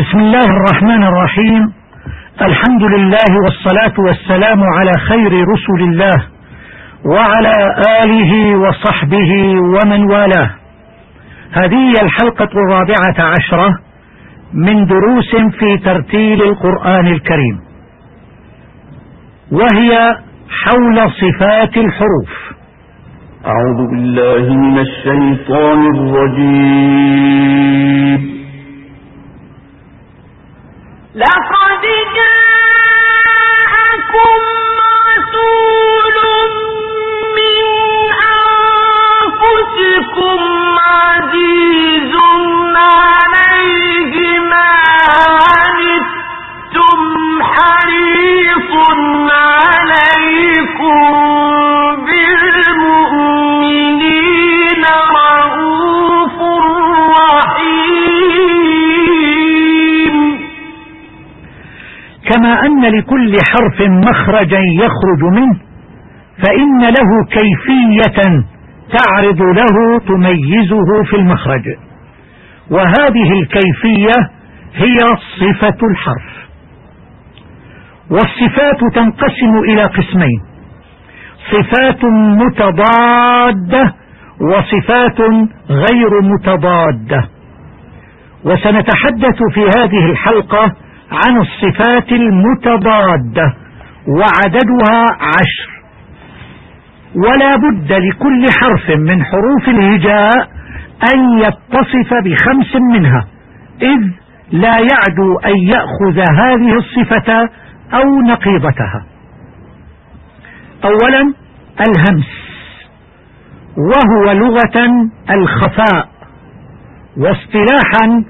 بسم الله الرحمن الرحيم. الحمد لله والصلاة والسلام على خير رسل الله وعلى آله وصحبه ومن والاه. هذه الحلقة الرابعة عشرة من دروس في ترتيل القرآن الكريم. وهي حول صفات الحروف. أعوذ بالله من الشيطان الرجيم. لقد جاءكم رسول من أنفسكم كما أن لكل حرف مخرجا يخرج منه فإن له كيفية تعرض له تميزه في المخرج. وهذه الكيفية هي صفة الحرف. والصفات تنقسم إلى قسمين صفات متضادة وصفات غير متضادة. وسنتحدث في هذه الحلقة عن الصفات المتضادة وعددها عشر. ولا بد لكل حرف من حروف الهجاء أن يتصف بخمس منها إذ لا يعدو أن يأخذ هذه الصفة أو نقيضتها. أولا الهمس وهو لغة الخفاء واصطلاحا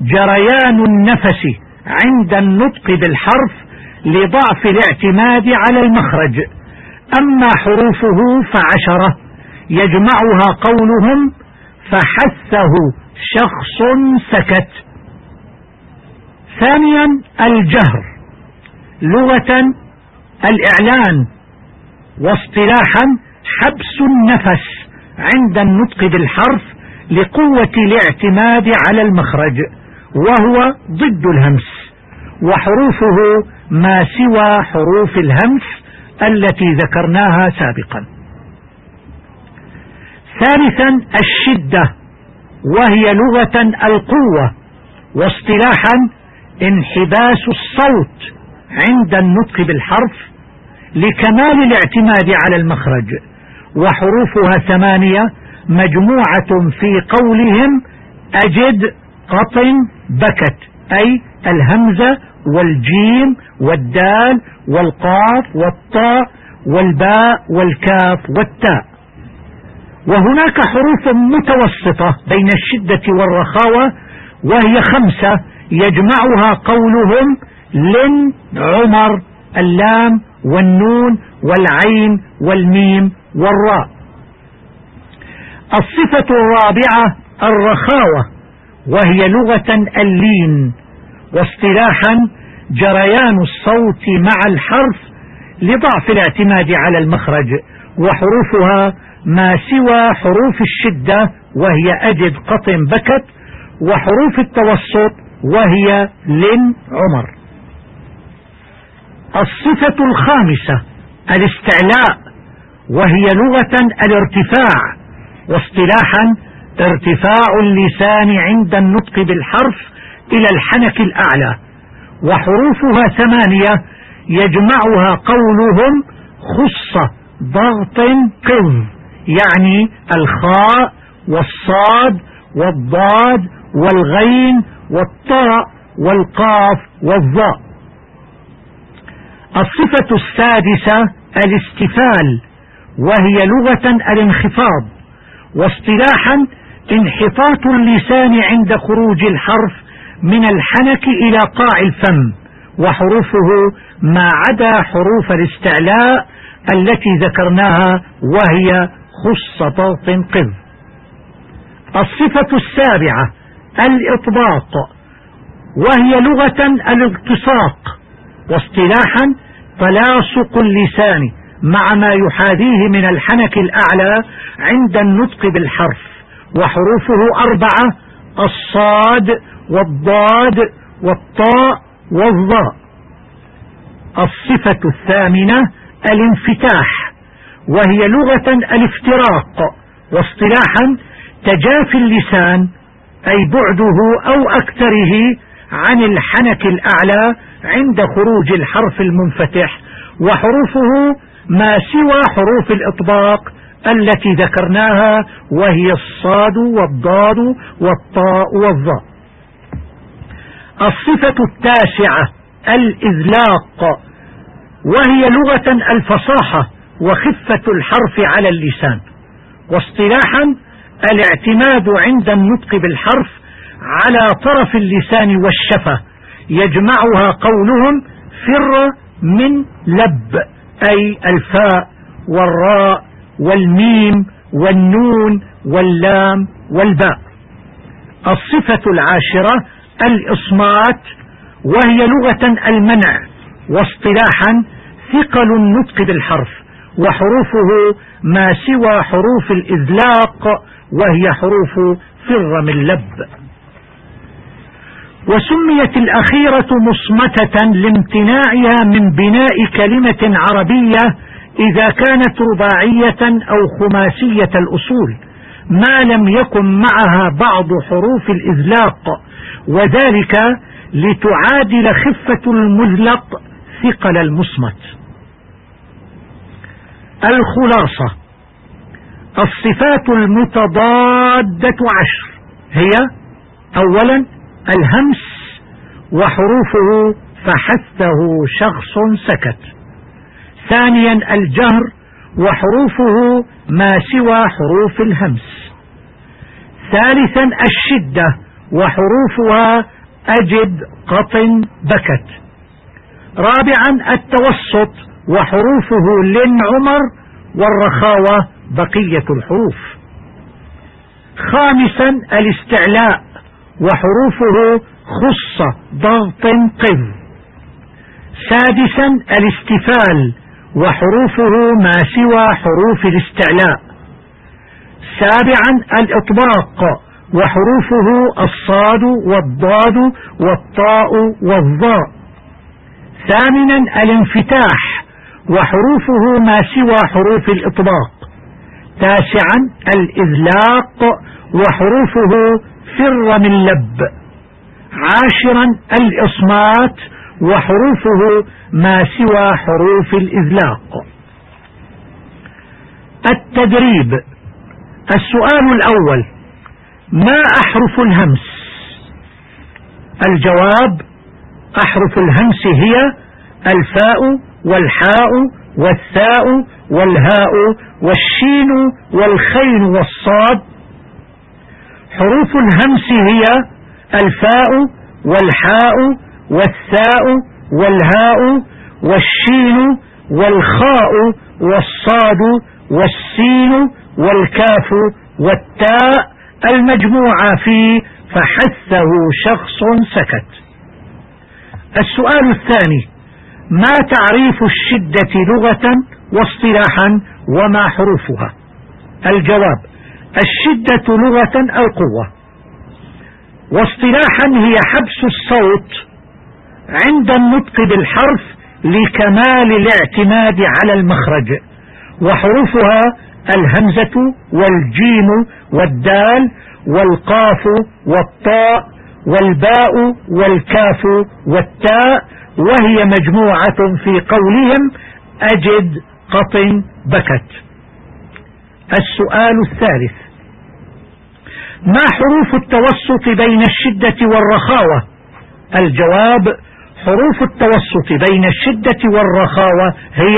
جريان النفس. عند النطق بالحرف لضعف الاعتماد على المخرج. أما حروفه فعشرة يجمعها قولهم فحثه شخص سكت. ثانيا الجهر لغة الإعلان واصطلاحا حبس النفس عند النطق بالحرف لقوة الاعتماد على المخرج وهو ضد الهمس. وحروفه ما سوى حروف الهمس التي ذكرناها سابقا. ثالثا الشدة وهي لغة القوة واصطلاحا انحباس الصوت عند النطق بالحرف لكمال الاعتماد على المخرج وحروفها ثمانية مجموعة في قولهم أجد قطن بكت أي الهمزة والجيم والدال والقاف والطاء والباء والكاف والتاء. وهناك حروف متوسطة بين الشدة والرخاوة وهي خمسة يجمعها قولهم لن عمر اللام والنون والعين والميم والراء. الصفة الرابعة الرخاوة وهي لغة اللين. واصطلاحا جريان الصوت مع الحرف لضعف الاعتماد على المخرج وحروفها ما سوى حروف الشدة وهي أجد قطن بكت وحروف التوسط وهي لن عمر. الصفة الخامسة الاستعلاء وهي لغة الارتفاع واصطلاحا ارتفاع اللسان عند النطق بالحرف إلى الحنك الأعلى وحروفها ثمانية يجمعها قولهم خص ضغط قذ يعني الخاء والصاد والضاد والغين والطاء والقاف والظاء. الصفة السادسة الاستفال وهي لغة الانخفاض واصطلاحا انحطاط اللسان عند خروج الحرف من الحنك إلى قاع الفم وحروفه ما عدا حروف الاستعلاء التي ذكرناها وهي خص طوط قذ. الصفة السابعة الإطباق وهي لغة الالتصاق واصطلاحا تلاصق اللسان مع ما يحاذيه من الحنك الأعلى عند النطق بالحرف وحروفه أربعة الصاد والضاد والطاء والظاء. الصفة الثامنة الانفتاح وهي لغة الافتراق واصطلاحا تجافي اللسان أي بعده أو أكثره عن الحنك الأعلى عند خروج الحرف المنفتح وحروفه ما سوى حروف الإطباق التي ذكرناها وهي الصاد والضاد والطاء والظاء. الصفة التاسعة الإذلاق وهي لغة الفصاحة وخفة الحرف على اللسان. واصطلاحا الاعتماد عند النطق بالحرف على طرف اللسان والشفة يجمعها قولهم فر من لب أي الفاء والراء والميم والنون واللام والباء. الصفة العاشرة الإصمات وهي لغة المنع واصطلاحا ثقل النطق بالحرف وحروفه ما سوى حروف الإذلاق وهي حروف فر من لب. وسميت الأخيرة مصمتة لامتناعها من بناء كلمة عربية إذا كانت رباعية أو خماسية الأصول ما لم يكن معها بعض حروف الإذلاق وذلك لتعادل خفة المذلق ثقل المصمت. الخلاصة الصفات المتضادة عشر هي أولا الهمس وحروفه فحثه شخص سكت. ثانيا الجهر وحروفه ما سوى حروف الهمس. ثالثا الشدة وحروفها أجد قطن بكت. رابعا التوسط وحروفه لن عمر والرخاوة بقية الحروف. خامسا الاستعلاء وحروفه خص ضغط قذ. سادسا الاستفال وحروفه ما سوى حروف الاستعلاء. سابعا الإطباق وحروفه الصاد والضاد والطاء والظاء ثامنا الانفتاح وحروفه ما سوى حروف الإطباق. تاسعا الإذلاق وحروفه فر من لب. عاشرا الإصمات وحروفه ما سوى حروف الإذلاق. التدريب. السؤال الأول ما أحرف الهمس؟ الجواب أحرف الهمس هي الفاء والحاء والثاء والهاء والشين والخين والصاد. حروف الهمس هي الفاء والحاء والثاء والهاء والشين والخاء والصاد والسين والكاف والتاء المجموعة في فحثه شخص سكت. السؤال الثاني ما تعريف الشدة لغة واصطلاحا وما حروفها؟ الجواب الشدة لغة القوة واصطلاحا هي حبس الصوت عند النطق بالحرف لكمال الاعتماد على المخرج وحروفها الهمزة والجيم والدال والقاف والطاء والباء والكاف والتاء وهي مجموعة في قولهم أجد قط بكت. السؤال الثالث ما حروف التوسط بين الشدة والرخاوة؟ الجواب حروف التوسط بين الشدة والرخاوة هي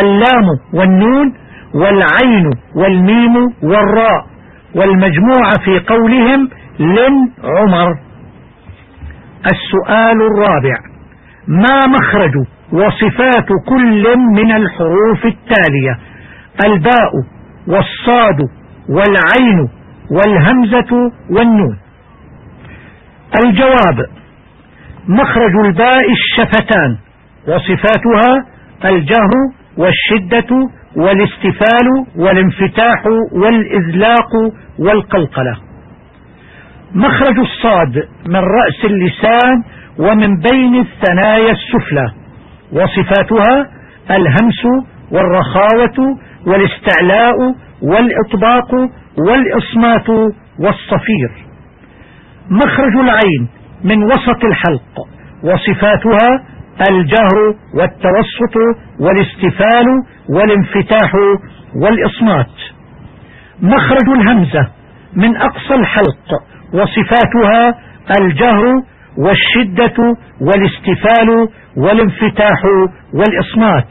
اللام والنون والعين والميم والراء والمجموعة في قولهم لن عمر. السؤال الرابع ما مخرج وصفات كل من الحروف التالية؟ الباء والصاد والعين والهمزة والنون. الجواب مخرج الباء الشفتان وصفاتها الجهر والشدة والاستفال والانفتاح والإذلاق والقلقلة. مخرج الصاد من رأس اللسان ومن بين الثنايا السفلى وصفاتها الهمس والرخاوة والاستعلاء والإطباق والإصمات والصفير. مخرج العين من وسط الحلق وصفاتها الجهر والتوسط والاستفال والانفتاح والإصمات. مخرج الهمزة من أقصى الحلق وصفاتها الجهر والشدة والاستفال والانفتاح والإصمات.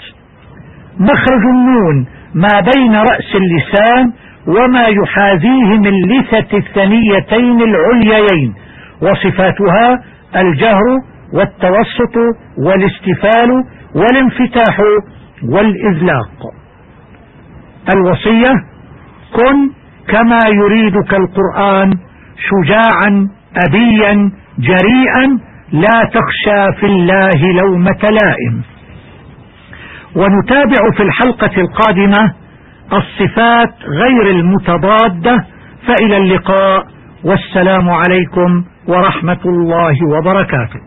مخرج النون ما بين رأس اللسان وما يحاذيه من لثة الثنيتين العليين. وصفاتها الجهر والتوسط والاستفال والانفتاح والإذلاق. الوصية كن كما يريدك القرآن شجاعا أبيا جريئا لا تخشى في الله لومة لائم. ونتابع في الحلقة القادمة الصفات غير المتضادة. فإلى اللقاء والسلام عليكم ورحمة الله وبركاته.